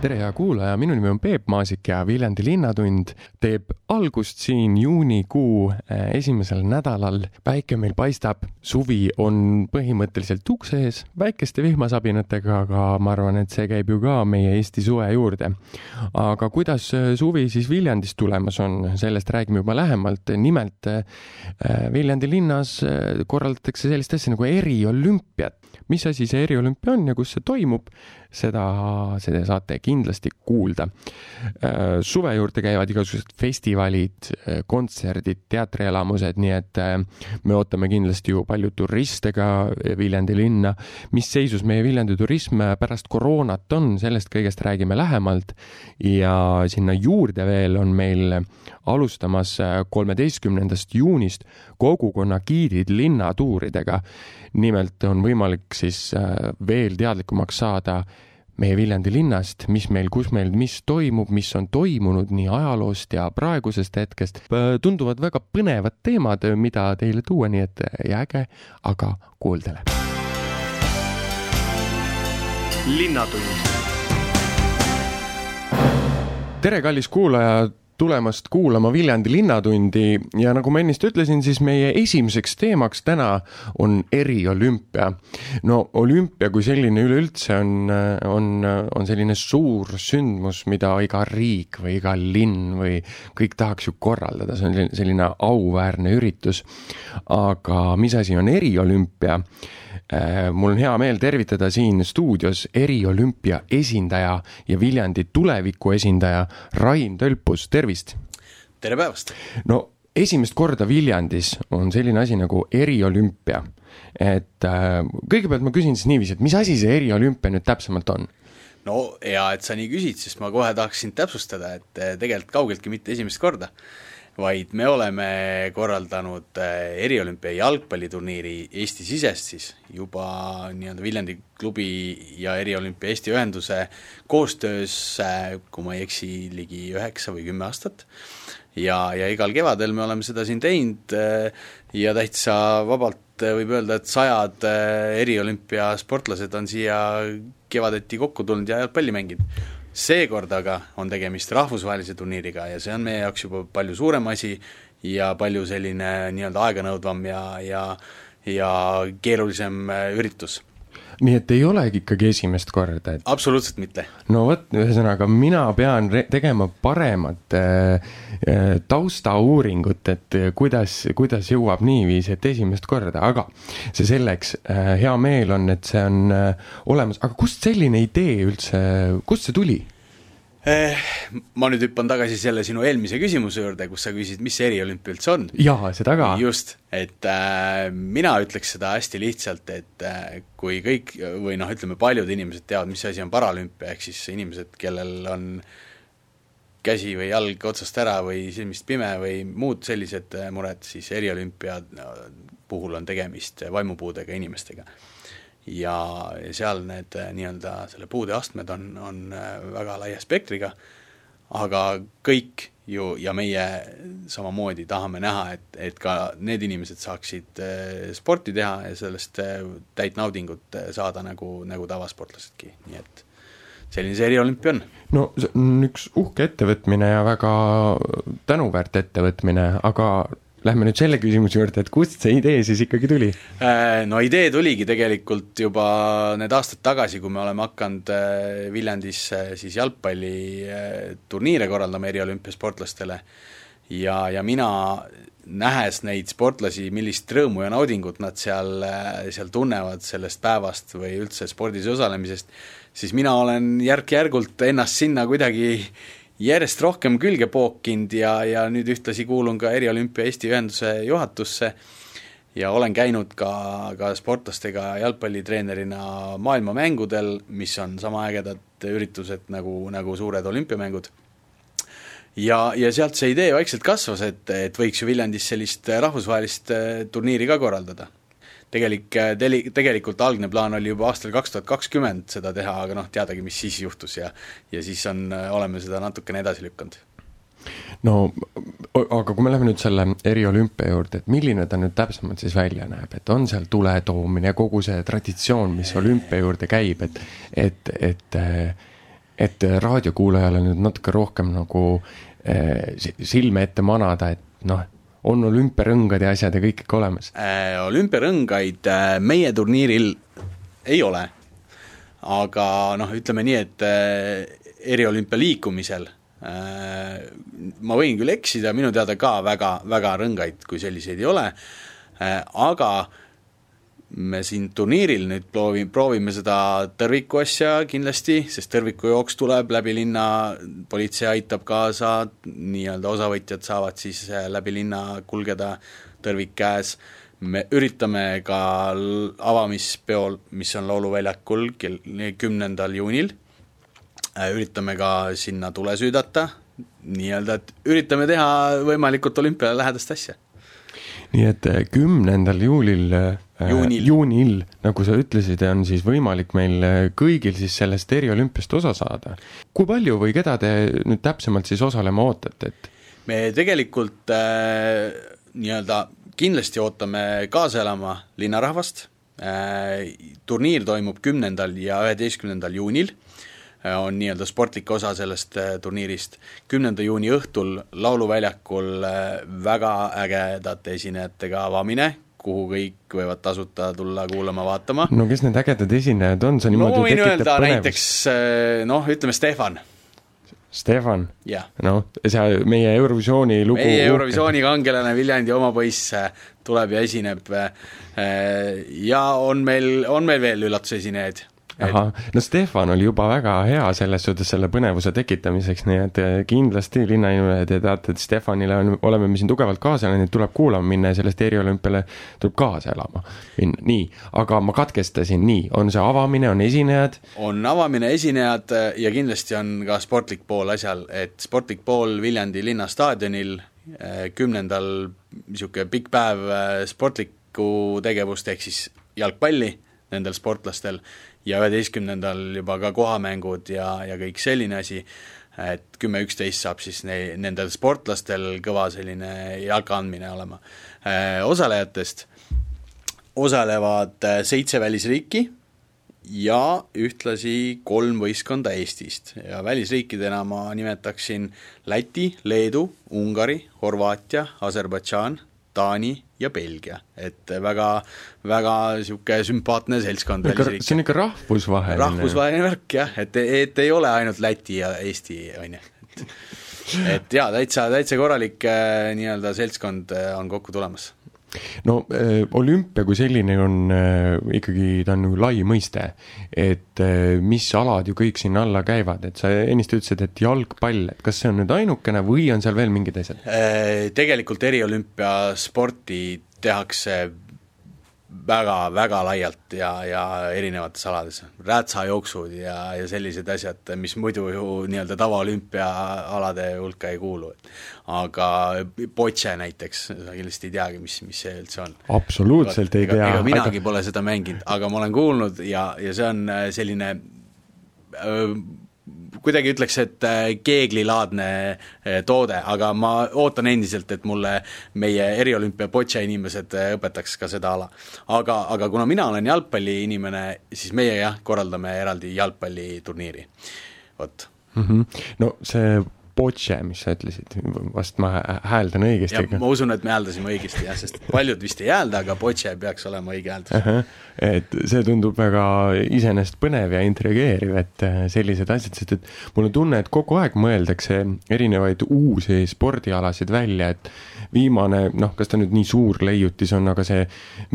Tere, hea kuulaja, minu nimi on Peep Maasik ja Viljandi Linnatund teeb algust siin juunikuu eh, esimesel nädalal. päike meil paistab, suvi on põhimõtteliselt ukse ees, väikeste vihmasabinatega, aga ma arvan, et see käib ju ka meie Eesti suve juurde. aga kuidas eh, suvi siis Viljandis tulemas on, sellest räägime juba lähemalt. nimelt eh, Viljandi linnas korraldatakse sellist asja nagu eriolümpiat. mis asi see eriolümpia on ja kus see toimub, seda, seda saate kindlasti kuulda. suve juurde käivad igasugused festivalid, kontserdid, teatrielamused, nii et me ootame kindlasti ju palju turiste ka Viljandi linna. mis seisus meie Viljandi turism pärast koroonat on, sellest kõigest räägime lähemalt ja sinna juurde veel on meil alustamas kolmeteistkümnendast juunist kogukonna giidid linnatuuridega. nimelt on võimalik siis veel teadlikumaks saada meie Viljandi linnast, mis meil, kus meil, mis toimub, mis on toimunud nii ajaloost ja praegusest hetkest. tunduvad väga põnevad teemad, mida teile tuua, nii et jääge aga kuuldele. linnatund. tere, kallis kuulaja tulemast kuulama Viljandi Linnatundi ja nagu ma ennist ütlesin, siis meie esimeseks teemaks täna on eriolümpia. no olümpia kui selline üleüldse on, on, on selline suur sündmus, mida iga riik või iga linn või kõik tahaks ju korraldada, see on selline auväärne üritus. aga mis asi on eriolümpia? Äh, mul on hea meel tervitada siin stuudios eriolümpia esindaja ja Viljandi tuleviku esindaja Rain Tölpus, tervist! tere päevast! no esimest korda Viljandis on selline asi nagu eriolümpia. et äh, kõigepealt ma küsin siis niiviisi, et mis asi see eriolümpia nüüd täpsemalt on? no hea, et sa nii küsid, sest ma kohe tahaksin täpsustada, et äh, tegelikult kaugeltki mitte esimest korda vaid me oleme korraldanud äh, eriolümpia jalgpalliturniiri Eesti-sisest siis juba nii-öelda Viljandi klubi ja eriolümpia Eesti ühenduse koostöös, äh, kui ma ei eksi, ligi üheksa või kümme aastat. ja, ja igal kevadel me oleme seda siin teinud äh, ja täitsa vabalt võib öelda, et sajad eriolümpia sportlased on siia kevadeti kokku tulnud ja jalgpalli mänginud seekord aga on tegemist rahvusvahelise turniiriga ja see on meie jaoks juba palju suurem asi ja palju selline nii-öelda aeganõudvam ja, ja ja keerulisem äh, üritus nii et ei olegi ikkagi esimest korda, et. absoluutselt mitte. no vot, ühesõnaga mina pean tegema paremat äh, äh, taustauuringut, et kuidas, kuidas jõuab niiviisi, et esimest korda, aga see selleks äh,. hea meel on, et see on äh, olemas, aga kust selline idee üldse, kust see tuli? Eh, ma nüüd hüppan tagasi selle sinu eelmise küsimuse juurde, kus sa küsisid, mis see eriolümpia üldse on. jaa, seda ka. just, et äh, mina ütleks seda hästi lihtsalt, et äh, kui kõik või noh, ütleme paljud inimesed teavad, mis asi on paralümpia, ehk siis inimesed, kellel on käsi või jalg otsast ära või silmist pime või muud sellised äh, mured, siis eriolümpia puhul on tegemist vaimupuudega inimestega ja seal need äh, nii-öelda selle puudeastmed on, on äh, väga laia spektriga, aga kõik ju ja meie samamoodi tahame näha, et, et ka need inimesed saaksid äh, sporti teha ja sellest täit naudingut saada nagu, nagu tavasportlasedki, nii et selline see eriolümpia on. no see on üks uhke ettevõtmine ja väga tänuväärt ettevõtmine, aga Lähme nüüd selle küsimuse juurde, et kust see idee siis ikkagi tuli? Äh, no idee tuligi tegelikult juba need aastad tagasi, kui me oleme hakanud äh, Viljandis siis jalgpalliturniire äh, korraldama eriolümpiasportlastele ja, ja mina nähes neid sportlasi, millist rõõmu ja naudingut nad seal, seal tunnevad sellest päevast või üldse spordis osalemisest, siis mina olen järk-järgult ennast sinna kuidagi järjest rohkem külge pookinud ja, ja nüüd ühtlasi kuulun ka Eriolümpia Eesti Ühenduse juhatusse ja olen käinud ka, ka sportlastega jalgpallitreenerina maailmamängudel, mis on sama ägedad üritused nagu, nagu suured olümpiamängud. ja, ja sealt see idee vaikselt kasvas, et, et võiks ju Viljandis sellist rahvusvahelist turniiri ka korraldada tegelik, teli-, tegelikult algne plaan oli juba aastal kaks tuhat kakskümmend seda teha, aga noh, teadagi, mis siis juhtus ja ja siis on, oleme seda natukene edasi lükanud. No aga kui me läheme nüüd selle eriolümpia juurde, et milline ta nüüd täpsemalt siis välja näeb, et on seal tule toomine, kogu see traditsioon, mis olümpia juurde käib, et, et, et, et raadiokuulajale nüüd natuke rohkem nagu silme ette manada, et noh, on olümpiarõngad ja asjad ja kõik ikka olemas äh,? olümpiarõngaid äh, meie turniiril ei ole. aga noh, ütleme nii, et äh, eriolümpia liikumisel Äh, ma võin küll eksida, minu teada ka väga, väga rõngaid kui selliseid ei ole, aga me siin turniiril nüüd proovi, proovime seda tõrviku asja kindlasti, sest tõrvikujooks tuleb läbi linna, politsei aitab kaasa, nii-öelda osavõtjad saavad siis äh, läbi linna kulgeda tõrvik käes, me üritame ka avamispeol, mis on Lauluväljakul kell kümnendal juunil Äh, üritame ka sinna tule süüdata, nii-öelda, et üritame teha võimalikult olümpialähedast asja. nii et äh, kümnendal juulil juunil. juunil, nagu sa ütlesid, on siis võimalik meil kõigil siis sellest eriolümpiast osa saada. kui palju või keda te nüüd täpsemalt siis osalema ootate, et? me tegelikult äh, nii-öelda kindlasti ootame kaasa elama linnarahvast äh,, turniir toimub kümnendal ja üheteistkümnendal juunil Äh, on nii-öelda sportlik osa sellest äh, turniirist. kümnenda juuni õhtul Lauluväljakul äh, väga ägedate esinejatega avamine, kuhu kõik võivad tasuta tulla kuulama-vaatama. no kes need ägedad esinejad on, sa niimoodi no, võin öelda põnevust. näiteks noh, ütleme Stefan. Stefan, noh, see meie Eurovisiooni lugu meie Eurovisiooni kangelane, Viljandi oma poiss tuleb ja esineb ja on meil, on meil veel üllatusesinejaid ahah, no Stefan oli juba väga hea selles suhtes selle põnevuse tekitamiseks, nii et eh, kindlasti linnainimene, te teate, et Stefanile on, oleme me siin tugevalt kaasa läinud, tuleb kuulama minna ja sellest eriolümpiale tuleb kaasa elama minna, nii, aga ma katkestasin, nii, on see avamine, on esinejad? on avamine, esinejad eh, ja kindlasti on ka sportlik pool asjal, et sportlik pool Viljandi linnastaadionil eh, kümnendal niisugune pikk päev sportlikku tegevust, ehk siis jalgpalli nendel sportlastel ja üheteistkümnendal juba ka kohamängud ja, ja kõik selline asi, et kümme-üksteist saab siis ne-, nendel sportlastel kõva selline jalka andmine olema. Äh, osalejatest osalevad äh, seitse välisriiki ja ühtlasi kolm võistkonda Eestist ja välisriikidena ma nimetaksin Läti, Leedu, Ungari, Horvaatia, Aserbaidžaan, Taani ja Belgia, et väga, väga niisugune sümpaatne seltskond välisriike. see on ikka rahvusvaheline. rahvusvaheline värk jah, et, et ei ole ainult Läti ja Eesti, on ju, et et jaa, täitsa, täitsa korralik äh, nii-öelda seltskond äh, on kokku tulemas no äh, olümpia kui selline on äh, ikkagi, ta on nagu lai mõiste, et äh, mis alad ju kõik sinna alla käivad, et sa ennist ütlesid, et jalgpall, et kas see on nüüd ainukene või on seal veel mingid asjad? Tegelikult eriolümpiasporti tehakse väga-väga laialt ja, ja erinevates alades, räätsajooksud ja, ja sellised asjad, mis muidu ju nii-öelda tavaolümpiaalade hulka ei kuulu. aga botše näiteks, sa kindlasti ei teagi, mis, mis see üldse on. absoluutselt ei tea. ega minagi aga... pole seda mänginud, aga ma olen kuulnud ja, ja see on äh, selline öö, kuidagi ütleks, et äh, keeglilaadne äh, toode, aga ma ootan endiselt, et mulle meie eriolümpia boccia inimesed äh, õpetaks ka seda ala. aga, aga kuna mina olen jalgpalliinimene, siis meie jah, korraldame eraldi jalgpalliturniiri, vot mm. -hmm. no see Poche, mis sa ütlesid, vast ma hääldan õigesti. ma usun, et me hääldasime õigesti jah, sest paljud vist ei häälda, aga Poche peaks olema õige hääldus uh. -huh. et see tundub väga iseenesest põnev ja intrigeeriv, et äh, sellised asjad, sest et mul on tunne, et kogu aeg mõeldakse erinevaid uusi spordialasid välja, et viimane, noh, kas ta nüüd nii suur leiutis on, aga see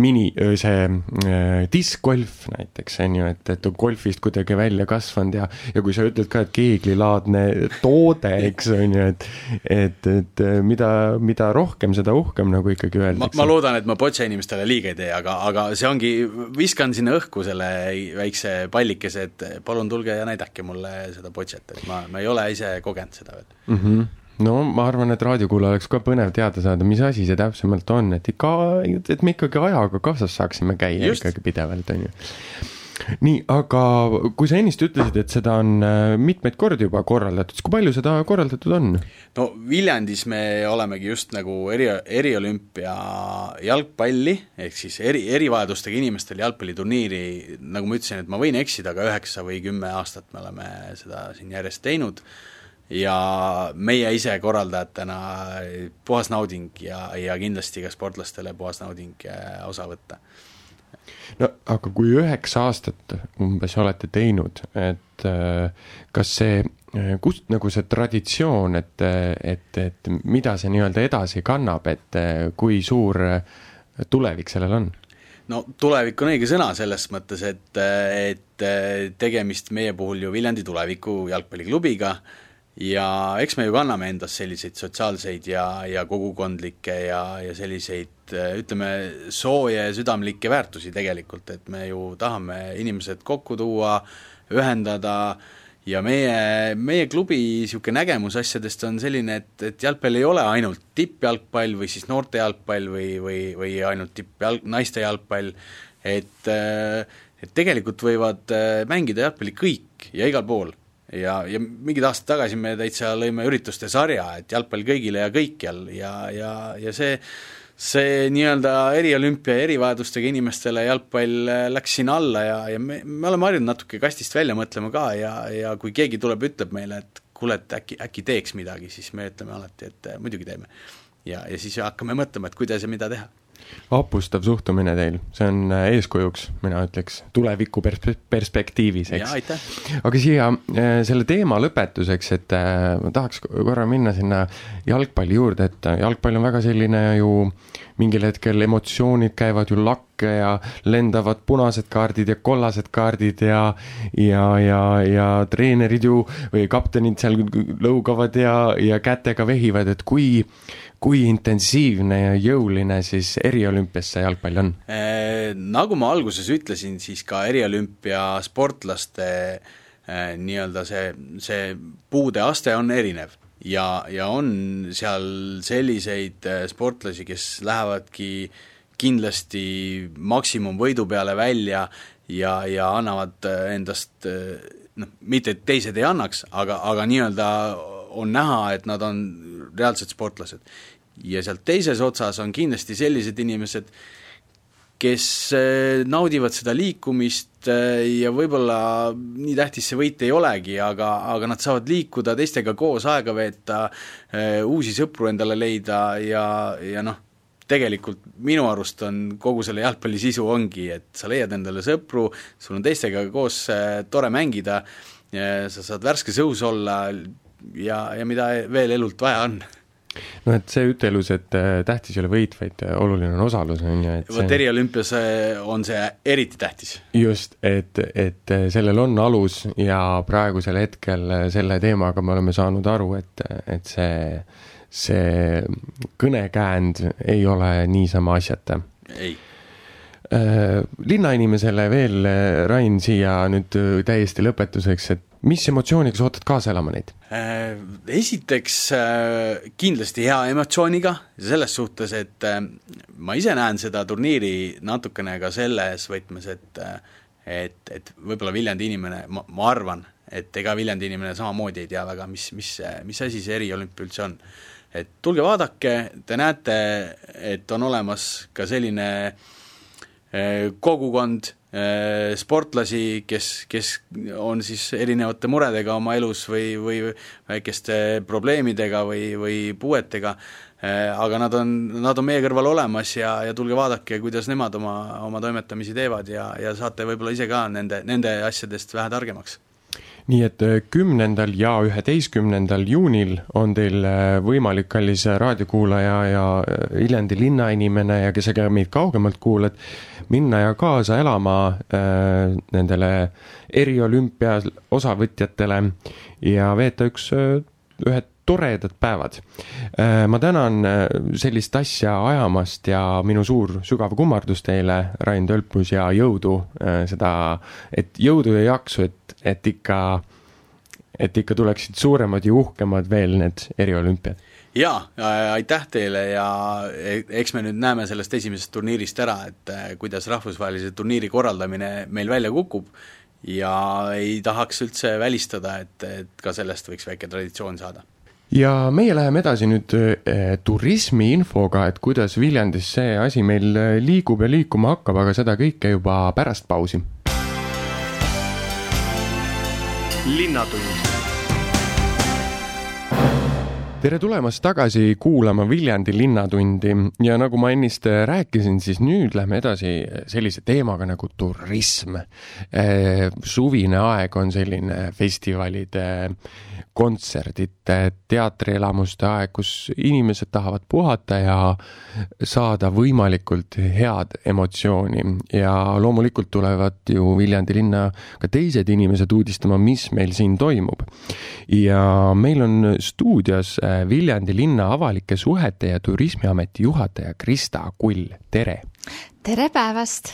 mini, see äh, diskgolf näiteks, on ju, et, et on golfist kuidagi välja kasvanud ja, ja kui sa ütled ka, et keeglilaadne toode, eks on ju, et, et, et mida, mida rohkem, seda uhkem nagu ikkagi öeldakse. ma loodan, et ma Boccia inimestele liiga ei tee, aga, aga see ongi, viskan sinna õhku selle väikse pallikese, et palun tulge ja näidake mulle seda Bocciat, et ma, ma ei ole ise kogenud seda veel mm. -hmm no ma arvan, et raadiokuulajal oleks ka põnev teada saada, mis asi see täpsemalt on, et ikka, et me ikkagi ajaga kaasas saaksime käia Just. ikkagi pidevalt, on ju nii, aga kui sa ennist ütlesid, et seda on äh, mitmeid kordi juba korraldatud, siis kui palju seda korraldatud on? no Viljandis me olemegi just nagu eri, eriolümpia jalgpalli, ehk siis eri, erivajadustega inimestel jalgpalliturniiri, nagu ma ütlesin, et ma võin eksida, aga üheksa või kümme aastat me oleme seda siin järjest teinud ja meie ise korraldajatena puhas nauding ja, ja kindlasti ka sportlastele puhas nauding äh, osa võtta no aga kui üheksa aastat umbes olete teinud, et äh, kas see, äh, kust nagu see traditsioon, et, et, et mida see nii-öelda edasi kannab, et äh, kui suur tulevik sellel on? no tulevik on õige sõna selles mõttes, et, et tegemist meie puhul ju Viljandi tuleviku jalgpalliklubiga ja eks me ju kanname endas selliseid sotsiaalseid ja, ja kogukondlikke ja, ja selliseid ütleme, sooje südamlikke väärtusi tegelikult, et me ju tahame inimesed kokku tuua, ühendada ja meie, meie klubi niisugune nägemus asjadest on selline, et, et jalgpall ei ole ainult tippjalgpall või siis noorte jalgpall või, või, või ainult tippjalg, naiste jalgpall, et et tegelikult võivad mängida jalgpalli kõik ja igal pool ja, ja mingid aastad tagasi me täitsa lõime ürituste sarja, et jalgpall kõigile ja kõikjal ja, ja, ja see see nii-öelda eriolümpia ja erivajadustega inimestele jalgpall äh, läks sinna alla ja, ja me, me oleme harjunud natuke kastist välja mõtlema ka ja, ja kui keegi tuleb, ütleb meile, et kuule, et äkki, äkki teeks midagi, siis me ütleme alati, et äh, muidugi teeme. ja, ja siis hakkame mõtlema, et kuidas ja mida teha vapustav suhtumine teil, see on äh, eeskujuks, mina ütleks, tuleviku pers-, perspektiivis, eks. aga siia äh, selle teema lõpetuseks, et äh, ma tahaks korra minna sinna jalgpalli juurde, et jalgpall on väga selline ju mingil hetkel emotsioonid käivad ju lakke ja lendavad punased kaardid ja kollased kaardid ja ja, ja, ja treenerid ju või kaptenid seal lõugavad ja, ja kätega vehivad, et kui kui intensiivne ja jõuline siis eriolümpias see jalgpall on? Äh, nagu ma alguses ütlesin, siis ka eriolümpia sportlaste äh, nii-öelda see, see puudeaste on erinev ja, ja on seal selliseid äh, sportlasi, kes lähevadki kindlasti maksimumvõidu peale välja ja, ja annavad endast noh, mitte et teised ei annaks, aga, aga nii-öelda on näha, et nad on reaalsed sportlased. Ja sealt teises otsas on kindlasti sellised inimesed, kes äh, naudivad seda liikumist äh, ja võib-olla nii tähtis see võit ei olegi, aga, aga nad saavad liikuda, teistega koos aega veeta, äh, uusi sõpru endale leida ja, ja noh, tegelikult minu arust on kogu selle jalgpalli sisu ongi, et sa leiad endale sõpru, sul on teistega koos tore mängida, sa saad värskes õhus olla ja, ja mida veel elult vaja on no et see ütelus, et äh, tähtis ei ole võit, vaid äh, oluline on osalus, on ju, et vot eriolümpias äh, on see eriti tähtis. just, et, et sellel on alus ja praegusel hetkel selle teemaga me oleme saanud aru, et, et see, see kõnekäänd ei ole niisama asjata. ei linnainimesele veel, Rain, siia nüüd täiesti lõpetuseks, et mis emotsiooniga sa ootad kaasa elama neid? Äh, esiteks äh, kindlasti hea emotsiooniga, selles suhtes, et äh, ma ise näen seda turniiri natukene ka selles võtmes, et et, et võib-olla Viljandi inimene, ma, ma arvan, et ega Viljandi inimene samamoodi ei tea väga, mis, mis, mis asi see eriolümpia üldse on. et tulge vaadake, te näete, et on olemas ka selline kogukond, sportlasi, kes, kes on siis erinevate muredega oma elus või, või väikeste probleemidega või, või puuetega, äh, aga nad on, nad on meie kõrval olemas ja, ja tulge vaadake, kuidas nemad oma, oma toimetamisi teevad ja, ja saate võib-olla ise ka nende, nende asjadest vähe targemaks. Nii et äh, kümnendal ja üheteistkümnendal juunil on teil võimalik, kallis raadiokuulaja ja Viljandi linnainimene ja kes sa ka meid kaugemalt kuulad, minna ja kaasa elama äh, nendele eriolümpia osavõtjatele ja veeta üks, äh, ühed toredad päevad. Äh, ma tänan äh, sellist asja ajamast ja minu suur sügav kummardus teile, Rain Tölpus, ja jõudu seda, et jõudu ja jaksu, et, et ikka et ikka tuleksid suuremad ja uhkemad veel need eriolümpiad jaa, aitäh teile ja e-, eks me nüüd näeme sellest esimesest turniirist ära, et äh, kuidas rahvusvahelise turniiri korraldamine meil välja kukub. Ja ei tahaks üldse välistada, et, et ka sellest võiks väike traditsioon saada. Ja meie läheme edasi nüüd eh, turismiinfoga, et kuidas Viljandis see asi meil äh, liigub ja liikuma hakkab, aga seda kõike juba pärast pausi. linnatund tere tulemast tagasi kuulama Viljandi Linnatundi ja nagu ma ennist rääkisin, siis nüüd lähme edasi sellise teemaga nagu turism. Eh, suvine aeg on selline festivalide kontserdite, teatrielamuste aeg, kus inimesed tahavad puhata ja saada võimalikult head emotsiooni ja loomulikult tulevad ju Viljandi linna ka teised inimesed uudistama, mis meil siin toimub. ja meil on stuudios äh, Viljandi linna avalike suhete ja turismiameti juhataja Krista Kull, tere! tere päevast!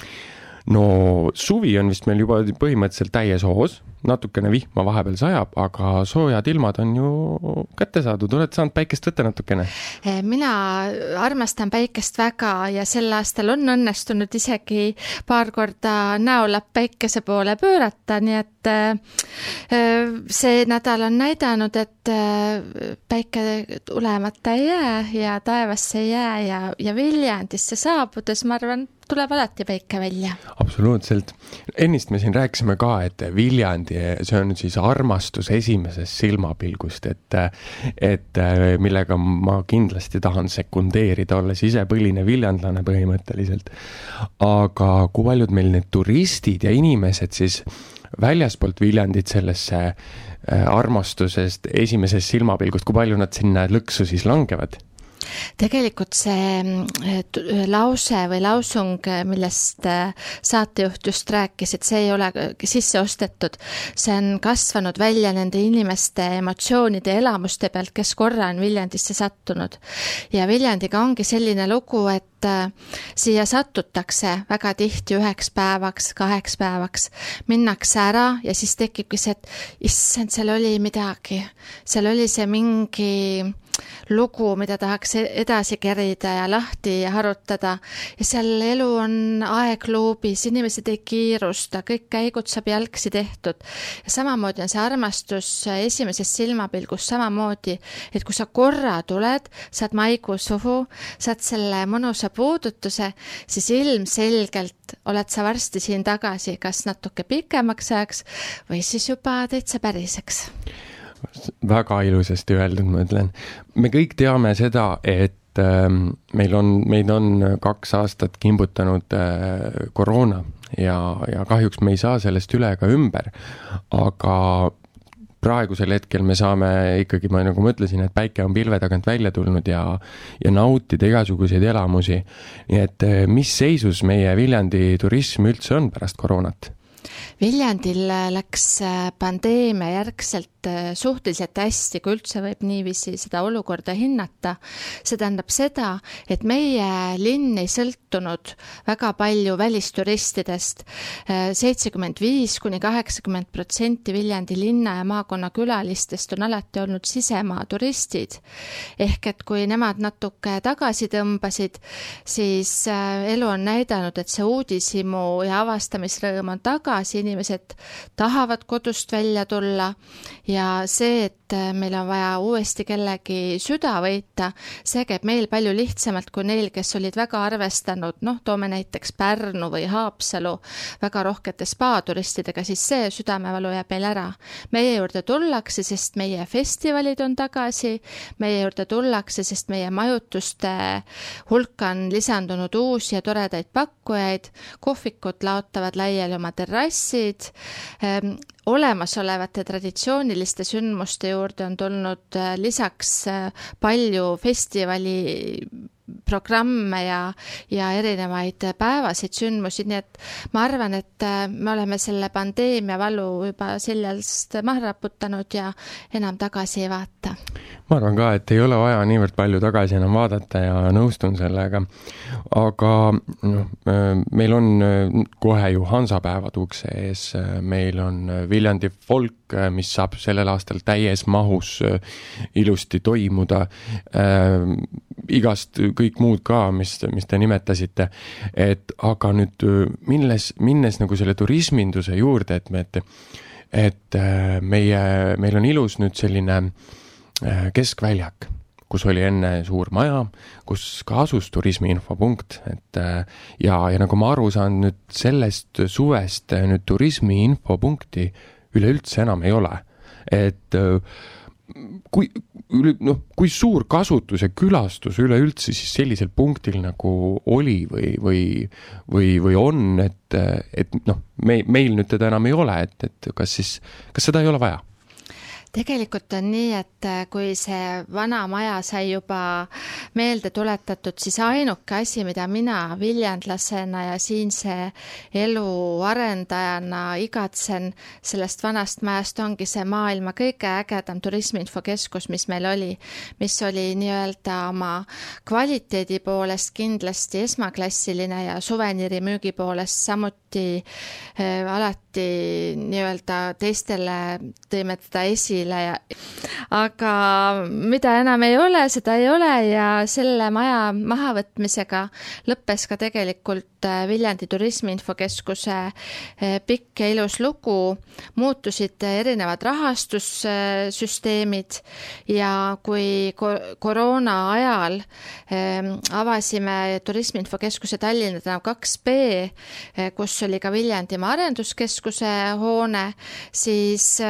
no suvi on vist meil juba põhimõtteliselt täies hoos natukene vihma vahepeal sajab, aga soojad ilmad on ju kätte saadud, oled saanud päikest võtta natukene? Mina armastan päikest väga ja sel aastal on õnnestunud isegi paar korda näolapp päikese poole pöörata, nii et eh, see nädal on näidanud, et eh, päike tulemata ei jää ja taevasse ei jää ja, ja Viljandisse saabudes, ma arvan, tuleb alati päike välja. absoluutselt. ennist me siin rääkisime ka, et Viljandi, see on siis armastus esimesest silmapilgust, et, et millega ma kindlasti tahan sekundeerida, olles ise põline viljandlane põhimõtteliselt. aga kui paljud meil need turistid ja inimesed siis väljaspoolt Viljandit sellesse äh, armastusest esimesest silmapilgust, kui palju nad sinna lõksu siis langevad? Tegelikult see mm, lause või lausung, millest äh, saatejuht just rääkis, et see ei ole sisse ostetud, see on kasvanud välja nende inimeste emotsioonide elamuste pealt, kes korra on Viljandisse sattunud. ja Viljandiga ongi selline lugu, et äh, siia satutakse väga tihti üheks päevaks, kaheks päevaks, minnakse ära ja siis tekibki see, et issand, seal oli midagi, seal oli see mingi lugu, mida tahaks e-, edasi kerida ja lahti harutada. ja seal elu on aegluubis, inimesed ei kiirusta, kõik käigud saab jalgsi tehtud. ja samamoodi on see armastus esimesest silmapilgust samamoodi, et kui sa korra tuled, saad maigu suhu, saad selle mõnusa puudutuse, siis ilmselgelt oled sa varsti siin tagasi, kas natuke pikemaks ajaks või siis juba täitsa päriseks väga ilusasti öeldud, ma ütlen. me kõik teame seda, et ähm, meil on, meid on kaks aastat kimbutanud äh, koroona ja, ja kahjuks me ei saa sellest üle ega ümber. aga praegusel hetkel me saame ikkagi, ma nagu ma ütlesin, et päike on pilve tagant välja tulnud ja, ja nautida igasuguseid elamusi. nii et äh, mis seisus meie Viljandi turism üldse on pärast koroonat? Viljandil läks äh, pandeemia järgselt äh, suhteliselt hästi, kui üldse võib niiviisi seda olukorda hinnata. see tähendab seda, et meie linn ei sõltunud väga palju välisturistidest. Äh, seitsekümmend viis kuni kaheksakümmend protsenti Viljandi linna ja maakonna külalistest on alati olnud sisemaa turistid. ehk et kui nemad natuke tagasi tõmbasid, siis elu on näidanud, et see uudishimu ja avastamisrõõm on tagasi, inimesed tahavad kodust välja tulla. Ja see, et meil on vaja uuesti kellegi süda võita, see käib meil palju lihtsamalt kui neil, kes olid väga arvestanud, noh, toome näiteks Pärnu või Haapsalu väga rohkete spaaturistidega, siis see südamevalu jääb meil ära. meie juurde tullakse, sest meie festivalid on tagasi, meie juurde tullakse, sest meie majutuste hulka on lisandunud uusi ja toredaid pakkujaid, kohvikud laotavad laiali oma terrassid, ehm, olemasolevate traditsiooniliste sündmuste juurde on tulnud äh, lisaks äh, palju festivali programme ja, ja erinevaid päevaseid sündmusi, nii et ma arvan, et me oleme selle pandeemia valu juba seljast maha raputanud ja enam tagasi ei vaata. ma arvan ka, et ei ole vaja niivõrd palju tagasi enam vaadata ja nõustun sellega. aga noh, meil on kohe ju hansapäevad ukse ees, meil on Viljandi folk, mis saab sellel aastal täies mahus ilusti toimuda äh,. Igast kõik muud ka, mis, mis te nimetasite. et aga nüüd minnes, minnes nagu selle turisminduse juurde, et me, et, et meie, meil on ilus nüüd selline keskväljak kus oli enne suur maja, kus ka asus turismi infopunkt, et ja, ja nagu ma aru saan, nüüd sellest suvest nüüd turismi infopunkti üleüldse enam ei ole. et kui noh, kui suur kasutus ja külastus üleüldse siis sellisel punktil nagu oli või, või, või, või on, et, et noh, me, meil nüüd teda enam ei ole, et, et kas siis, kas seda ei ole vaja? Tegelikult on nii, et äh, kui see vana maja sai juba meelde tuletatud, siis ainuke asi, mida mina viljandlasena ja siinse elu arendajana igatsen sellest vanast majast, ongi see maailma kõige ägedam turismiinfokeskus, mis meil oli, mis oli nii-öelda oma kvaliteedi poolest kindlasti esmaklassiline ja suveniirimüügi poolest samuti äh, alati nii-öelda teistele tõime teda esi esile ja aga mida enam ei ole, seda ei ole ja selle maja mahavõtmisega lõppes ka tegelikult äh, Viljandi Turismiinfokeskuse äh, pikk ja ilus lugu, muutusid erinevad rahastussüsteemid ja kui koroona ajal ähm, avasime Turismiinfokeskuse Tallinna tänav kaks B, äh, kus oli ka Viljandimaa Arenduskeskuse hoone, siis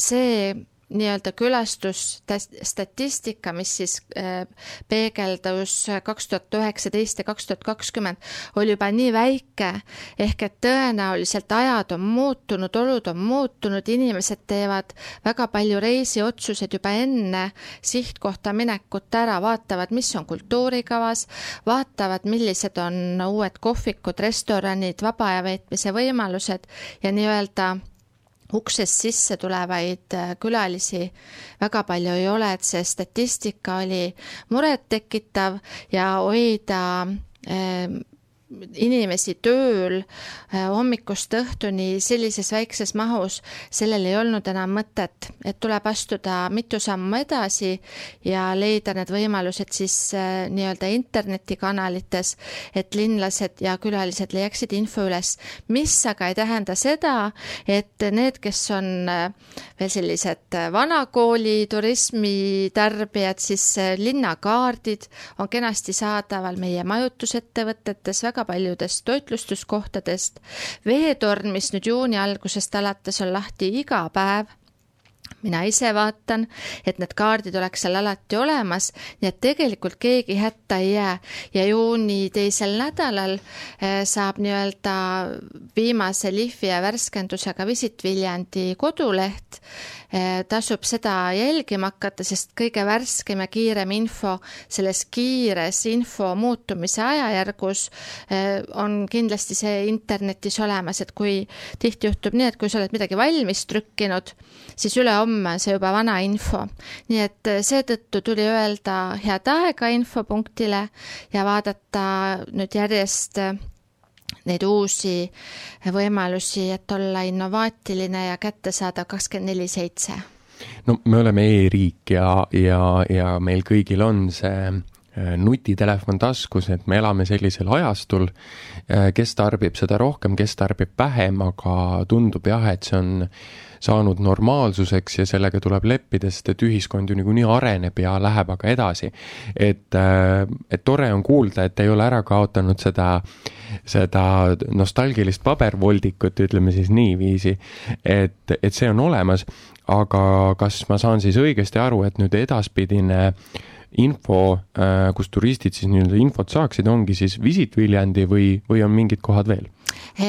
see nii-öelda külastusstatistika, mis siis äh, peegeldus kaks tuhat üheksateist ja kaks tuhat kakskümmend, oli juba nii väike, ehk et tõenäoliselt ajad on muutunud, olud on muutunud, inimesed teevad väga palju reisiotsuseid juba enne sihtkohta minekut ära, vaatavad, mis on kultuurikavas, vaatavad, millised on uued kohvikud, restoranid, vaba aja veetmise võimalused ja nii-öelda uksest sisse tulevaid äh, külalisi väga palju ei ole, et see statistika oli murettekitav ja hoida äh, inimesi tööl äh, hommikust õhtuni sellises väikses mahus, sellel ei olnud enam mõtet, et tuleb astuda mitu sammu edasi ja leida need võimalused siis äh, nii-öelda internetikanalites, et linlased ja külalised leiaksid info üles, mis aga ei tähenda seda, et need, kes on äh, veel sellised vanakooli turismitarbijad, siis linnakaardid on kenasti saadaval meie majutusettevõtetes, väga väga paljudest toitlustuskohtadest. veetorn, mis nüüd juuni algusest alates on lahti iga päev mina ise vaatan, et need kaardid oleks seal alati olemas, nii et tegelikult keegi hätta ei jää ja juuni teisel nädalal eh, saab nii-öelda viimase lihvi ja värskendusega Visit Viljandi koduleht Eh, tasub seda jälgima hakata, sest kõige värskem ja kiirem info selles kiires info muutumise ajajärgus eh, on kindlasti see internetis olemas, et kui tihti juhtub nii, et kui sa oled midagi valmis trükkinud, siis ülehomme on see juba vana info. nii et eh, seetõttu tuli öelda head aega infopunktile ja vaadata nüüd järjest neid uusi võimalusi, et olla innovaatiline ja kättesaadav kakskümmend neli seitse. no me oleme e-riik ja, ja, ja meil kõigil on see äh, nutitelefon taskus, et me elame sellisel ajastul, äh, kes tarbib seda rohkem, kes tarbib vähem, aga tundub jah, et see on saanud normaalsuseks ja sellega tuleb leppida, sest et ühiskond ju niikuinii areneb ja läheb aga edasi. et, äh, et tore on kuulda, et ei ole ära kaotanud seda, seda nostalgilist pabervoldikut, ütleme siis niiviisi, et, et see on olemas, aga kas ma saan siis õigesti aru, et nüüd edaspidine info, äh, kus turistid siis nii-öelda infot saaksid, ongi siis Visit Viljandi või, või on mingid kohad veel?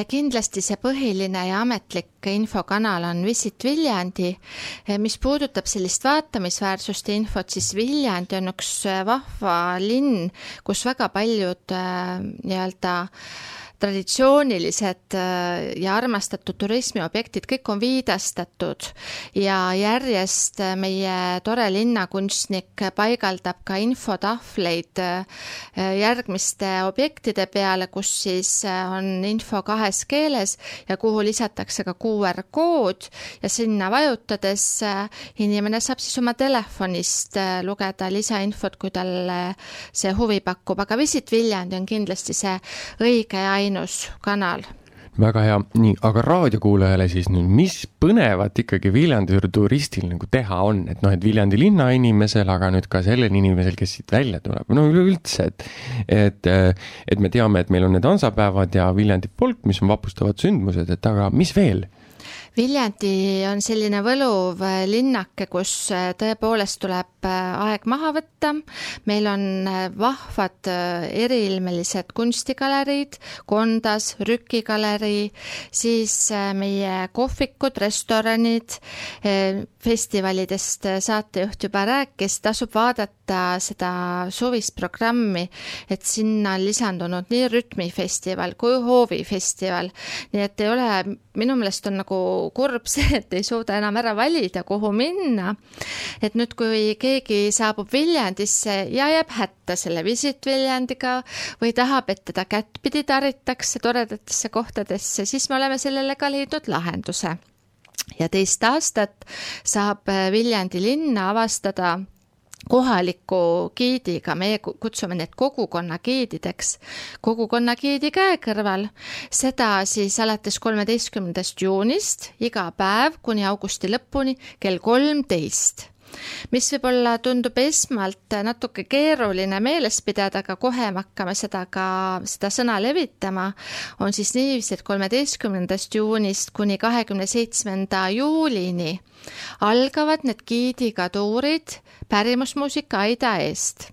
Kindlasti see põhiline ja ametlik infokanal on Visit Viljandi. mis puudutab sellist vaatamisväärsust ja infot, siis Viljandi on üks vahva linn, kus väga paljud nii-öelda äh, traditsioonilised äh, ja armastatud turismiobjektid, kõik on viidastatud. Ja järjest äh, meie tore linnakunstnik paigaldab ka infotahvleid äh, järgmiste objektide peale, kus siis on info kahes keeles ja kuhu lisatakse ka QR kood. Ja sinna vajutades inimene saab siis oma telefonist lugeda lisainfot, kui talle see huvi pakub, aga Visit Viljandi on kindlasti see õige ja ainus ainus kanal. Väga hea, nii, aga raadiokuulajale siis nüüd, mis põnevat ikkagi Viljandi turistil nagu teha on, et noh, et Viljandi linna inimesel, aga nüüd ka sellel inimesel, kes siit välja tuleb, no üleüldse, et et, et me teame, et meil on need hansapäevad ja Viljandi polk, mis on vapustavad sündmused, et aga mis veel? Viljandi on selline võluv äh, linnake, kus äh, tõepoolest tuleb äh, aeg maha võtta. meil on vahvad eriilmelised kunstigaleriid, Kondas, Rükigalerii, siis meie kohvikud, restoranid, festivalidest saatejuht juba rääkis, tasub vaadata seda suvist programmi, et sinna on lisandunud nii rütmifestival kui hoovifestival, nii et ei ole, minu meelest on nagu kurb see, et ei suuda enam ära valida, kuhu minna. et nüüd, kui keegi saabub Viljandisse ja jääb hätta selle Visit Viljandiga või tahab, et teda kättpidi taritakse toredatesse kohtadesse, siis me oleme sellele ka leidnud lahenduse ja teist aastat saab Viljandi linna avastada kohaliku giidiga, meie kutsume neid kogukonnagiidideks, kogukonnagiidi käekõrval, seda siis alates kolmeteistkümnendast juunist iga päev kuni augusti lõpuni kell kolmteist. Mis võib-olla tundub esmalt natuke keeruline meeles pidada, aga kohe me hakkame seda ka, seda sõna levitama, on siis niiviisi, et kolmeteistkümnendast juunist kuni kahekümne seitsmenda juulini algavad need giidiga tuurid pärimusmuusika Aida eest.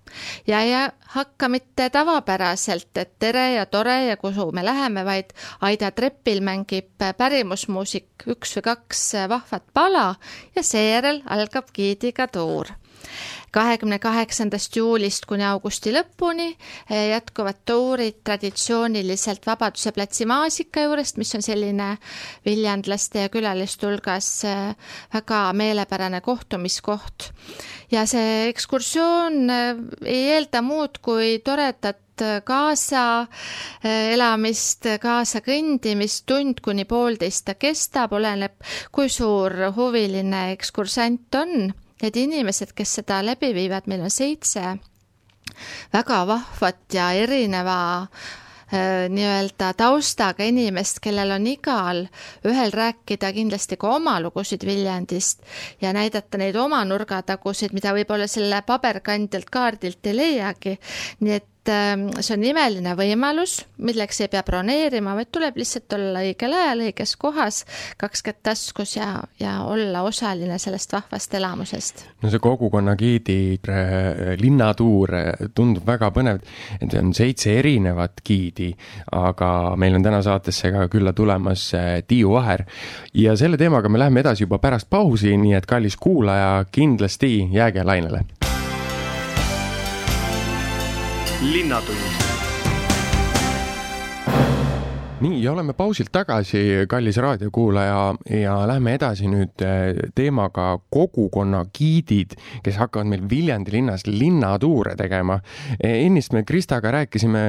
Ja ei hakka mitte tavapäraselt, et tere ja tore ja kuhu me läheme, vaid Aida trepil mängib pärimusmuusik üks või kaks vahvat pala ja seejärel algab giidiga tuur kahekümne kaheksandast juulist kuni augusti lõpuni eh, jätkuvad tuurid traditsiooniliselt Vabaduse platsi maasika juurest, mis on selline viljandlaste ja külaliste hulgas eh, väga meelepärane kohtumiskoht. ja see ekskursioon eh, ei eelda muud kui toredat kaasa elamist, kaasa kõndimist, tund kuni poolteist ta kestab, oleneb, kui suur huviline ekskursant on need inimesed, kes seda läbi viivad, meil on seitse väga vahvat ja erineva äh, nii-öelda taustaga inimest, kellel on igal ühel rääkida kindlasti ka oma lugusid Viljandist ja näidata neid oma nurgatagusid, mida võib-olla selle paberkandjalt kaardilt ei leiagi. nii et et ähm, see on imeline võimalus, milleks ei pea broneerima, vaid tuleb lihtsalt olla õigel ajal õiges kohas, kaks kätt taskus ja, ja olla osaline sellest vahvast elamusest. no see kogukonna giidi äh, linnatuur äh, tundub väga põnev, et on seitse erinevat giidi, aga meil on täna saatesse ka külla tulemas äh, Tiiu Vaher ja selle teemaga me läheme edasi juba pärast pausi, nii et kallis kuulaja, kindlasti jääge lainele linnatund nii, ja oleme pausilt tagasi, kallis raadiokuulaja, ja lähme edasi nüüd eh, teemaga kogukonna giidid, kes hakkavad meil Viljandi linnas linnatuure tegema. Eh, ennist me Kristaga rääkisime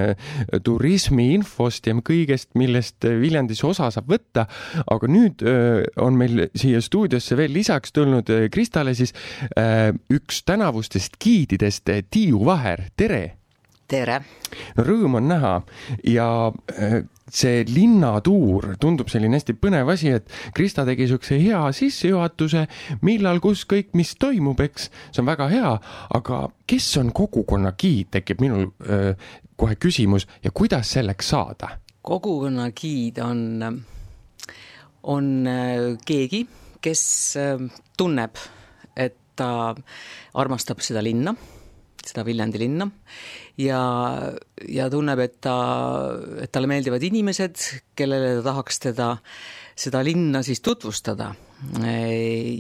turismiinfost ja kõigest, millest Viljandis osa saab võtta, aga nüüd eh, on meil siia stuudiosse veel lisaks tulnud Kristale siis üks tänavustest giididest, Tiiu Vaher, tere tere! rõõm on näha ja äh, see linnatuur tundub selline hästi põnev asi, et Krista tegi siukse hea sissejuhatuse, millal, kus kõik, mis toimub, eks, see on väga hea, aga kes on kogukonna giid, tekib minul öö, äh, kohe küsimus ja kuidas selleks saada? kogukonna giid on, on äh, keegi, kes tunneb, et ta armastab seda linna seda Viljandi linna. Ja, ja tunneb, et ta, et talle meeldivad inimesed, kellele ta tahaks teda, seda linna siis tutvustada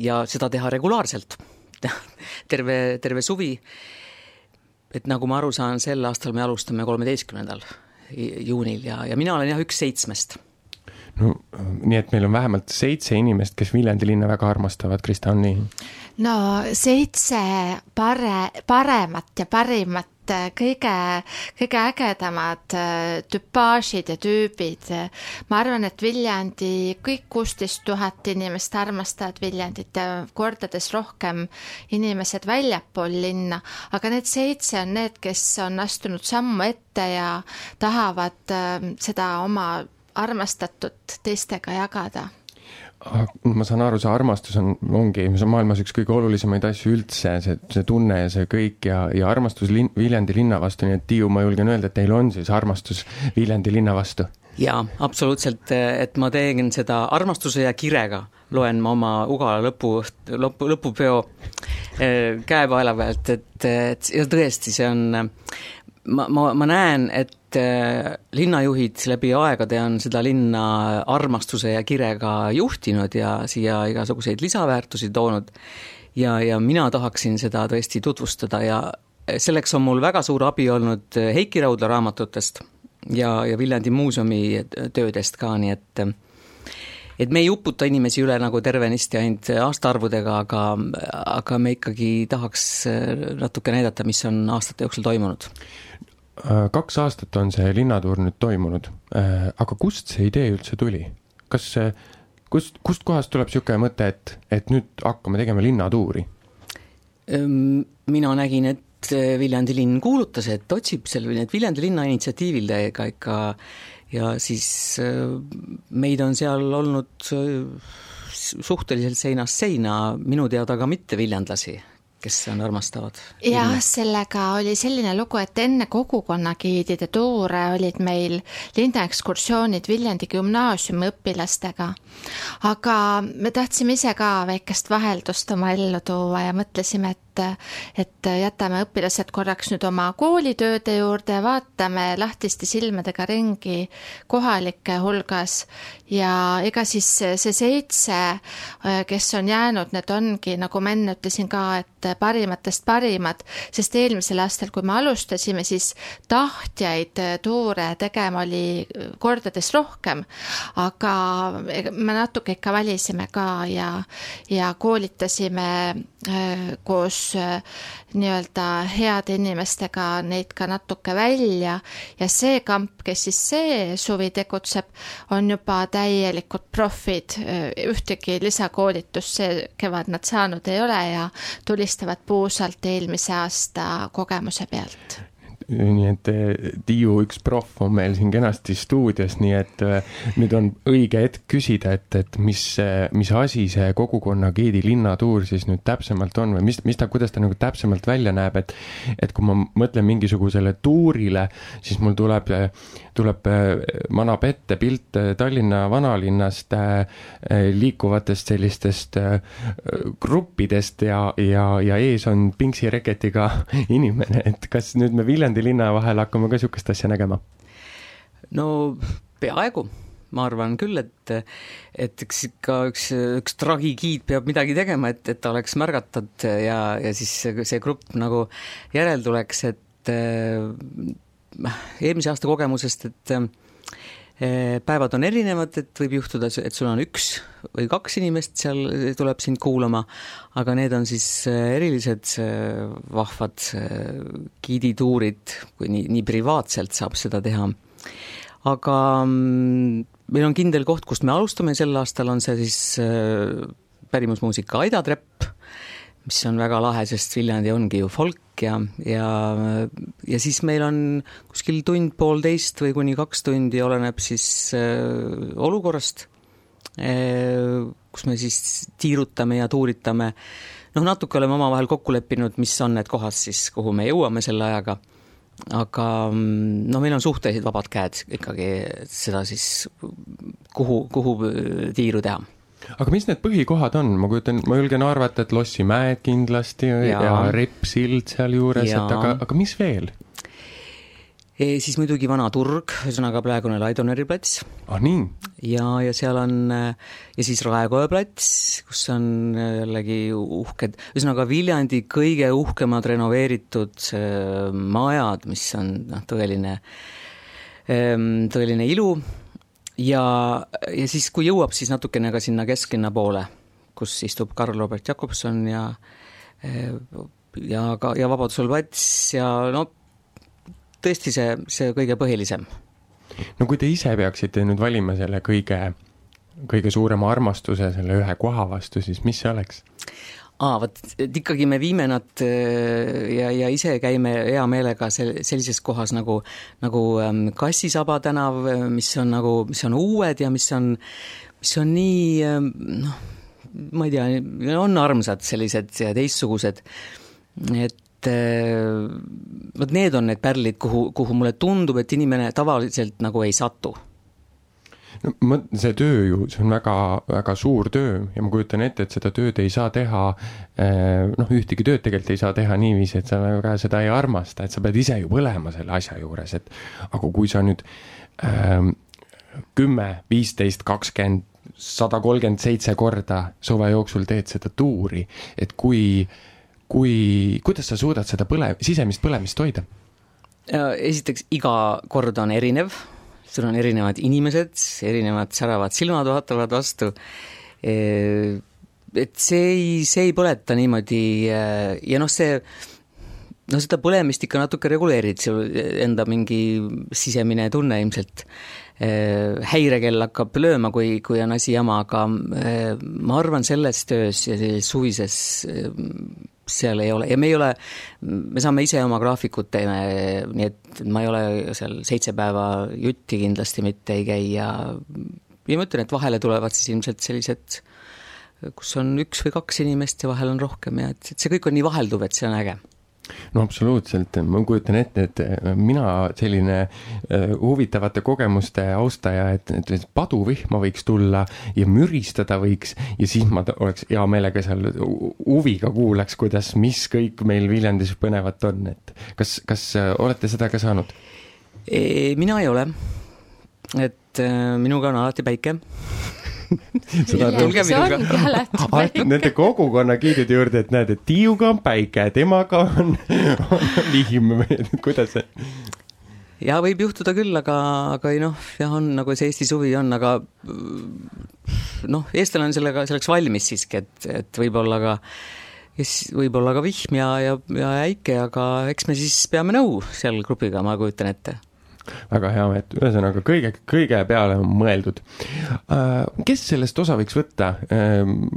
ja seda teha regulaarselt. Terve, terve suvi. et nagu ma aru saan, sel aastal me alustame kolmeteistkümnendal juunil ja, ja mina olen jah üks seitsmest no nii, et meil on vähemalt seitse inimest, kes Viljandi linna väga armastavad, Krista, on nii? no seitse pare, paremat ja parimat kõige, kõige ägedamad äh, tüpaažid ja tüübid. ma arvan, et Viljandi, kõik kuusteist tuhat inimest armastavad Viljandit ja kordades rohkem inimesed väljapool linna, aga need seitse on need, kes on astunud sammu ette ja tahavad äh, seda oma armastatut teistega jagada ma saan aru, see armastus on, ongi, see on maailmas üks kõige olulisemaid asju üldse, see, see tunne ja see kõik ja, ja armastus lin, Viljandi linna vastu, nii et Tiiu, ma julgen öelda, et teil on siis armastus Viljandi linna vastu? jaa, absoluutselt, et ma teen seda armastuse ja kirega, loen ma oma Ugala lõpu, lõpu, lõpupeo eh, käepaela pealt, et, et ja tõesti, see on, ma, ma, ma näen, et Äh, linnajuhid läbi aegade on seda linna armastuse ja kirega juhtinud ja siia igasuguseid lisaväärtusi toonud. Ja, ja mina tahaksin seda tõesti tutvustada ja selleks on mul väga suur abi olnud Heiki Raudla raamatutest ja, ja Viljandi muuseumi töödest ka, nii et et me ei uputa inimesi üle nagu tervenisti ainult aastaarvudega, aga, aga me ikkagi tahaks natuke näidata, mis on aastate jooksul toimunud kaks aastat on see linnatuur nüüd toimunud, äh, aga kust see idee üldse tuli? kas, kust, kust kohast tuleb niisugune mõte, et, et nüüd hakkame tegema linnatuuri? Ehm, mina nägin, et äh, Viljandi linn kuulutas, et otsib selle, et Viljandi linna initsiatiivil täiega ikka ja siis meid on seal olnud suhteliselt seinast seina, minu teada ka mitte viljandlasi kes on armastavad. jah, sellega oli selline lugu, et enne kogukonnagiidide tuure olid meil linnaekskursioonid Viljandi gümnaasiumi õpilastega. aga me tahtsime ise ka väikest vaheldust oma ellu tuua ja mõtlesime, et et jätame õpilased korraks nüüd oma koolitööde juurde, vaatame lahtiste silmadega ringi kohalike hulgas. Ja ega siis see seitse, kes on jäänud, need ongi, nagu ma enne ütlesin ka, et parimatest parimad, sest eelmisel aastal, kui me alustasime, siis tahtjaid tuure tegema oli kordades rohkem, aga me natuke ikka valisime ka ja, ja koolitasime äh, koos äh, nii-öelda heade inimestega neid ka natuke välja. Ja see kamp, kes siis see suvi tegutseb, on juba täielikult profid, ühtegi lisakoolitust see kevad nad saanud ei ole ja tulistavad puusalt eelmise aasta kogemuse pealt nii et eh, Tiiu, üks proff on meil siin kenasti stuudios, nii et eh, nüüd on õige hetk küsida, et, et mis, mis asi see kogukonna giidi linnatuur siis nüüd täpsemalt on või mis, mis ta, kuidas ta nagu täpsemalt välja näeb, et et kui ma mõtlen mingisugusele tuurile, siis mul tuleb, tuleb, manab ette pilt Tallinna vanalinnast liikuvatest sellistest gruppidest ja, ja, ja ees on Pingsi reketiga inimene, et kas nüüd me Viljandi Viljandi linna vahel hakkame ka niisugust asja nägema? no peaaegu, ma arvan küll, et, et eks ikka üks, üks tragigiid peab midagi tegema, et, et ta oleks märgatud ja, ja siis see, grupp nagu järel tuleks, et äh, eelmise aasta kogemusest, et äh, päevad on erinevad, et võib juhtuda, et sul on üks või kaks inimest seal tuleb sind kuulama, aga need on siis eh, erilised eh, vahvad giidituurid, kui nii, nii privaatselt saab seda teha. aga mm, meil on kindel koht, kust me alustame, sel aastal on see siis pärimusmuusika Aida Trepp mis on väga lahe, sest Viljandi ongi ju folk ja, ja, ja siis meil on kuskil tund-poolteist või kuni kaks tundi, oleneb siis äh, olukorrast äh,, kus me siis tiirutame ja tuuritame. noh, natuke oleme omavahel kokku leppinud, mis on need kohad siis, kuhu me jõuame selle ajaga, aga no meil on suhteliselt vabad käed ikkagi seda siis, kuhu, kuhu tiiru teha aga mis need põhikohad on, ma kujutan, ma julgen arvata, et Lossimäed kindlasti ja, ja Repsild sealjuures, et aga, aga mis veel? E, siis muidugi Vana turg, ühesõnaga praegune Laidoneri plats. ah nii? ja, ja seal on ja siis Raekoja plats, kus on jällegi uhked, ühesõnaga Viljandi kõige uhkemad renoveeritud äh, majad, mis on noh, tõeline, tõeline ilu ja, ja siis, kui jõuab, siis natukene ka sinna kesklinna poole, kus istub Karl Robert Jakobson ja äh, ja ka, ja Vabadusel plats ja no tõesti see, see kõige põhilisem. no kui te ise peaksite nüüd valima selle kõige, kõige suurema armastuse selle ühe koha vastu, siis mis see oleks? Aa, vot, et ikkagi me viime nad äh, ja, ja ise käime hea meelega sel-, sellises kohas nagu, nagu ähm, Kassisaba tänav, mis on nagu, mis on uued ja mis on, mis on nii ähm, noh, ma ei tea, on armsad sellised ja teistsugused, et äh, vot need on need pärlid, kuhu, kuhu mulle tundub, et inimene tavaliselt nagu ei satu no see töö ju, see on väga, väga suur töö ja ma kujutan ette, et seda tööd ei saa teha, äh, noh, ühtegi tööd tegelikult ei saa teha niiviisi, et sa väga seda ei armasta, et sa pead ise ju põlema selle asja juures, et aga kui sa nüüd ähm, kümme, viisteist, kakskümmend, sada kolmkümmend seitse korda suve jooksul teed seda tuuri, et kui äh, kui, kuidas sa suudad seda põle, sisemist põlemist hoida? esiteks, iga kord on erinev, sul on erinevad inimesed, erinevad säravad silmad vaatavad vastu, et see ei, see ei põleta niimoodi ja noh, see no seda põlemist ikka natuke reguleerid, sul enda mingi sisemine tunne ilmselt. Häirekell hakkab lööma, kui, kui on asi jama, aga ma arvan, selles töös ja sellises suvises seal ei ole ja me ei ole, me saame ise oma graafikut teeme, nii et ma ei ole seal seitse päeva jutti kindlasti mitte ei käi ja ja ma ütlen, et vahele tulevad siis ilmselt sellised, kus on üks või kaks inimest ja vahel on rohkem ja et, et see kõik on nii vahelduv, et see on äge no absoluutselt, ma kujutan ette, et äh, mina selline äh, huvitavate kogemuste austaja, et, et paduvihma võiks tulla ja müristada võiks ja siis ma oleks hea meelega seal huviga kuulaks, kuidas, mis kõik meil Viljandis põnevat on, et kas, kas äh, olete seda ka saanud? mina ei ole, et minuga on alati päike tulge minuga. nende kogukonna giidide juurde, et näed, et Tiiuga on päike, temaga on, on vihm või kuidas see? ja võib juhtuda küll, aga, aga ei noh, jah, on nagu see Eesti suvi on, aga noh, eestlane on sellega, selleks valmis siiski, et, et võib-olla ka kes võib-olla ka vihm ja, ja, ja äike, aga eks me siis peame nõu seal grupiga, ma kujutan ette väga hea, et ühesõnaga kõige, kõige peale on mõeldud. Äh, kes sellest osa võiks võtta? Ähm,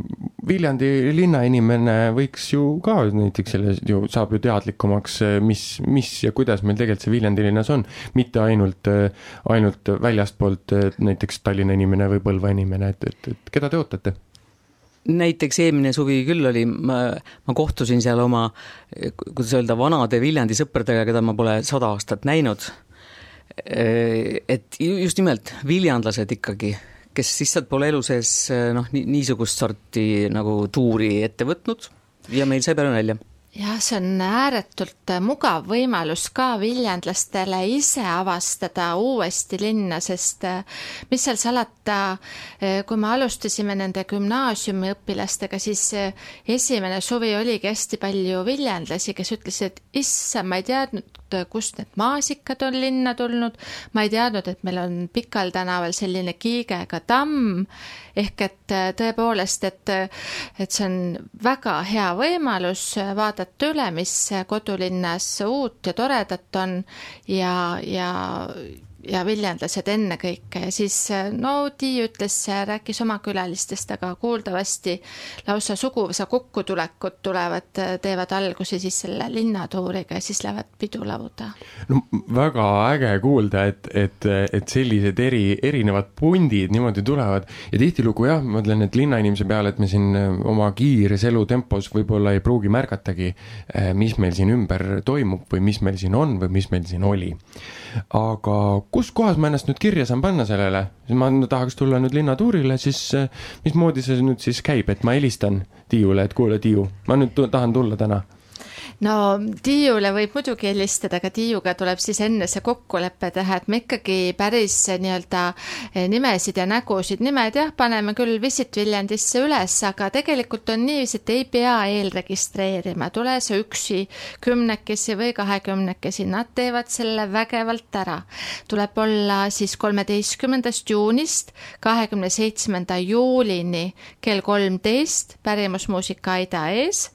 Viljandi linnainimene võiks ju ka näiteks selles ju saab ju teadlikumaks, äh, mis, mis ja kuidas meil tegelikult see Viljandi linnas on, mitte ainult, äh, ainult väljastpoolt näiteks Tallinna inimene või Põlva inimene, et, et, et keda te ootate? näiteks eelmine suvi küll oli, ma, ma kohtusin seal oma, kuidas öelda, vanade Viljandi sõpradega, keda ma pole sada aastat näinud Äh, et just nimelt viljandlased ikkagi, kes lihtsalt pole elu sees äh, noh, niisugust sorti nagu tuuri ette võtnud ja meil sai peale nalja jah, see on ääretult mugav võimalus ka viljandlastele ise avastada uuesti linna, sest äh, mis seal salata, kui me alustasime nende gümnaasiumiõpilastega, siis esimene suvi oligi hästi palju viljandlasi, kes ütlesid, issand, ma ei teadnud, kust need maasikad on linna tulnud, ma ei teadnud, et meil on Pikal tänaval selline kiigega tamm, ehk et äh, tõepoolest, et, et see on väga hea võimalus vaadata üle, mis kodulinnas uut ja toredat on. Ja, ja ja viljandlased ennekõike ja siis no Tiiu ütles, rääkis oma külalistest, aga kuuldavasti lausa suguvõsa kokkutulekud tulevad, teevad alguse siis selle linnatuuriga ja siis lähevad pidulauda. no väga äge kuulda, et, et, et sellised eri, erinevad pundid niimoodi tulevad ja tihtilugu jah, ma mõtlen, et linnainimese peale, et me siin oma kiires elutempos võib-olla ei pruugi märgatagi, mis meil siin ümber toimub või mis meil siin on või mis meil siin oli. aga kus kohas ma ennast nüüd kirja saan panna sellele? ma tahaks tulla nüüd linnatuurile, siis mismoodi see nüüd siis käib, et ma helistan Tiiule, et kuule, Tiiu, ma nüüd tahan tulla täna no Tiiule võib muidugi helistada, aga Tiiuga tuleb siis enne see kokkulepe teha, et me ikkagi päris nii-öelda eh, nimesid ja nägusid, nimed jah, paneme küll Visit Viljandisse üles, aga tegelikult on niiviisi, et ei pea eelregistreerima, tule sa üksi, kümnekesi või kahekümnekesi, nad teevad selle vägevalt ära. tuleb olla siis kolmeteistkümnendast juunist kahekümne seitsmenda juulini kell kolmteist pärimusmuusika aida ees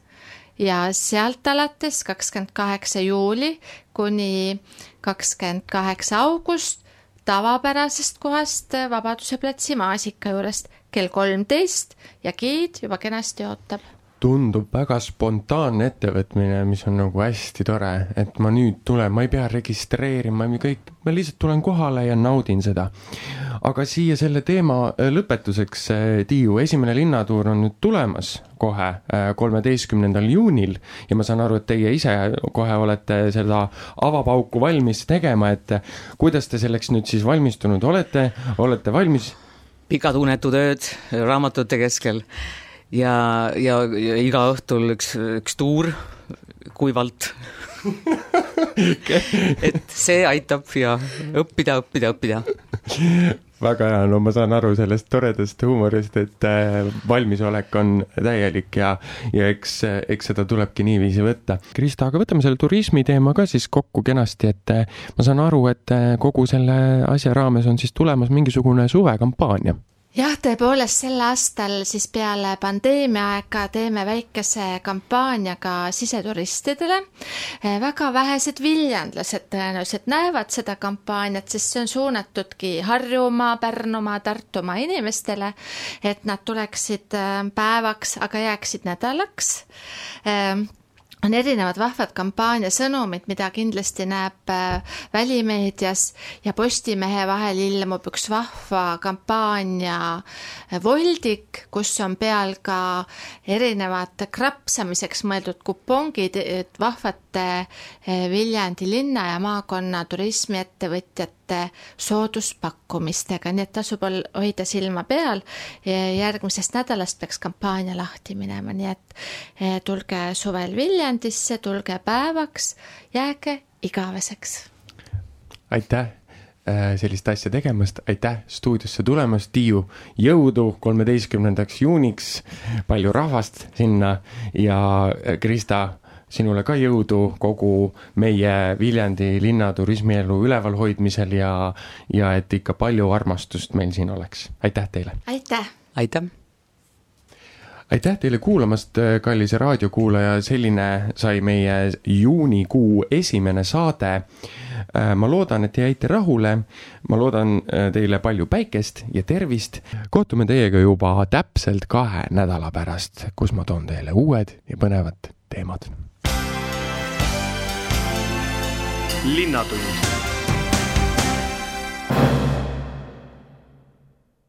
ja sealt alates kakskümmend kaheksa juuli kuni kakskümmend kaheksa august tavapärasest kohast Vabaduse platsi maasika juurest kell kolmteist ja giid juba kenasti ootab tundub väga spontaanne ettevõtmine, mis on nagu hästi tore, et ma nüüd tulen, ma ei pea registreerima, kõik, ma lihtsalt tulen kohale ja naudin seda. aga siia selle teema äh, lõpetuseks, äh, Tiiu, esimene linnatuur on nüüd tulemas kohe äh, kolmeteistkümnendal juunil ja ma saan aru, et teie ise kohe olete seda avapauku valmis tegema, et kuidas te selleks nüüd siis valmistunud olete, olete valmis? pikad unetud ööd raamatute keskel ja, ja, ja iga õhtul üks, üks tuur kuivalt et see aitab ja õppida, õppida, õppida. väga hea, no ma saan aru sellest toredast huumorist, et äh, valmisolek on täielik ja, ja eks, eks seda tulebki niiviisi võtta. Krista, aga võtame selle turismi teema ka siis kokku kenasti, et äh, ma saan aru, et äh, kogu selle asja raames on siis tulemas mingisugune suvekampaania jah, tõepoolest sel aastal siis peale pandeemia aega teeme väikese kampaania ka siseturistidele. Eh, väga vähesed viljandlased tõenäoliselt näevad seda kampaaniat, sest see on suunatudki Harjumaa, Pärnumaa, Tartumaa inimestele, et nad tuleksid eh, päevaks, aga jääksid nädalaks eh, on erinevad vahvad kampaania sõnumid, mida kindlasti näeb äh, välimeedias ja Postimehe vahel ilmub üks vahva kampaania äh, voldik, kus on peal ka erinevad krapsamiseks mõeldud kupongid vahvate äh, Viljandi linna ja maakonna turismiettevõtjate erinevate sooduspakkumistega, nii et tasub hoida silma peal. järgmisest nädalast peaks kampaania lahti minema, nii et eh, tulge suvel Viljandisse, tulge päevaks, jääge igaveseks. aitäh eh, sellist asja tegemast, aitäh stuudiosse tulemast, Tiiu, jõudu kolmeteistkümnendaks juuniks, palju rahvast sinna ja eh, Krista sinule ka jõudu kogu meie Viljandi linna turismielu ülevalhoidmisel ja, ja et ikka palju armastust meil siin oleks. aitäh teile! aitäh! aitäh! aitäh teile kuulamast, kallis raadiokuulaja, selline sai meie juunikuu esimene saade. Ma loodan, et jäite rahule. ma loodan äh, teile palju päikest ja tervist. kohtume teiega juba täpselt kahe nädala pärast, kus ma toon teile uued ja põnevad teemad Linnatund